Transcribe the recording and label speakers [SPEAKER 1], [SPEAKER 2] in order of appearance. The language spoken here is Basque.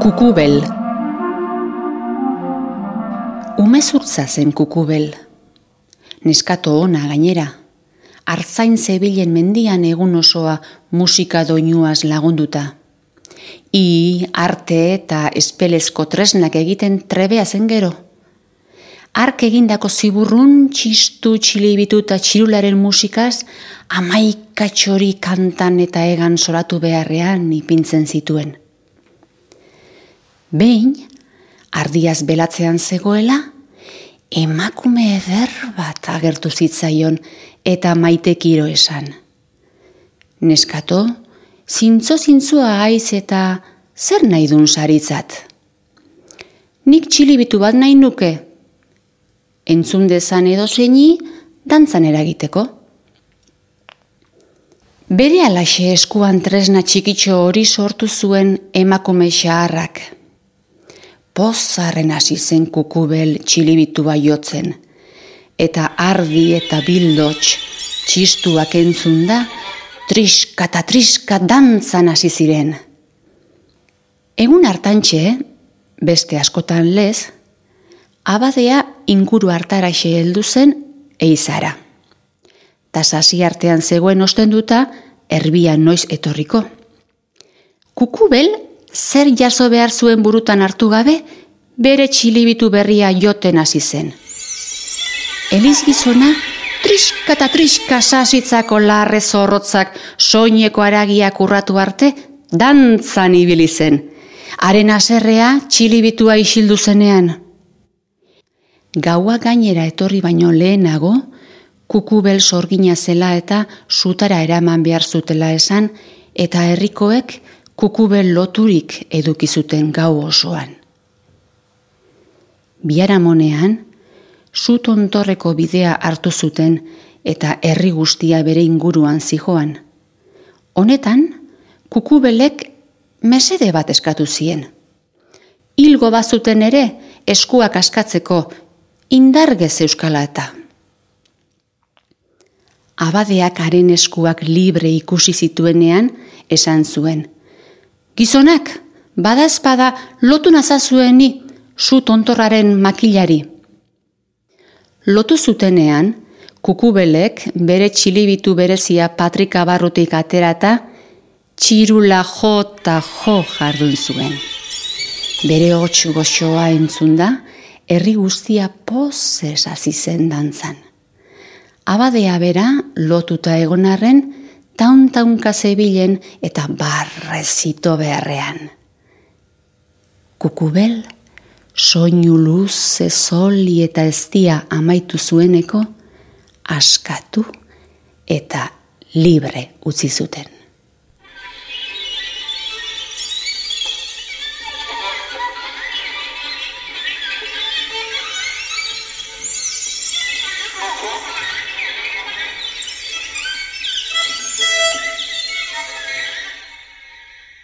[SPEAKER 1] Kukubel Umezurtza zen kukubel. Neskato ona gainera. Artzain zebilen mendian egun osoa musika doinuaz lagunduta. I, arte eta espelezko tresnak egiten trebea zen gero. Ark egindako ziburrun, txistu, txilibitu eta txirularen musikaz, amaika txori kantan eta egan soratu beharrean ipintzen zituen. Behin, ardiaz belatzean zegoela, emakume eder bat agertu zitzaion eta maite kiro esan. Neskato, zintzo zintzua aiz eta zer nahi dun saritzat? Nik txilibitu bat nahi nuke. Entzun dezan edo zeini, dantzan eragiteko. Bere alaxe eskuan tresna txikitxo hori sortu zuen emakume xaharrak pozarren hasi zen kukubel txilibitu jotzen. Eta ardi eta bildots txistuak entzun da, triska eta triska dantzan hasi ziren. Egun hartantxe, beste askotan lez, abadea inguru hartaraxe heldu zen eizara. Ta sasi artean zegoen ostenduta, erbia noiz etorriko. Kukubel zer jaso behar zuen burutan hartu gabe, bere txilibitu berria joten hasi zen. Eliz gizona, triska eta triska sasitzako larre zorrotzak soineko aragiak urratu arte, dantzan ibili zen. Haren aserrea txilibitua isildu zenean. Gaua gainera etorri baino lehenago, kukubel sorgina zela eta sutara eraman behar zutela esan, eta herrikoek kukubel loturik edukizuten gau osoan. Biaramonean, zu tontorreko bidea hartu zuten eta herri guztia bere inguruan zijoan. Honetan, kukubelek mesede bat eskatu zien. Hilgo bazuten ere, eskuak askatzeko indargez euskala eta. Abadeak haren eskuak libre ikusi zituenean, esan zuen – Gizonak, bada espada lotu nazazueni zu tontorraren makilari. Lotu zutenean, kukubelek bere txilibitu berezia patrika barrutik aterata, txirula jo eta jo jardun zuen. Bere hotx goxoa entzunda, herri guztia pozez hasi zen dantzan. Abadea bera, lotuta egonarren, tauntaunka zebilen eta barrezito beharrean. Kukubel, soinu luze zoli eta eztia amaitu zueneko, askatu eta libre utzi zuten.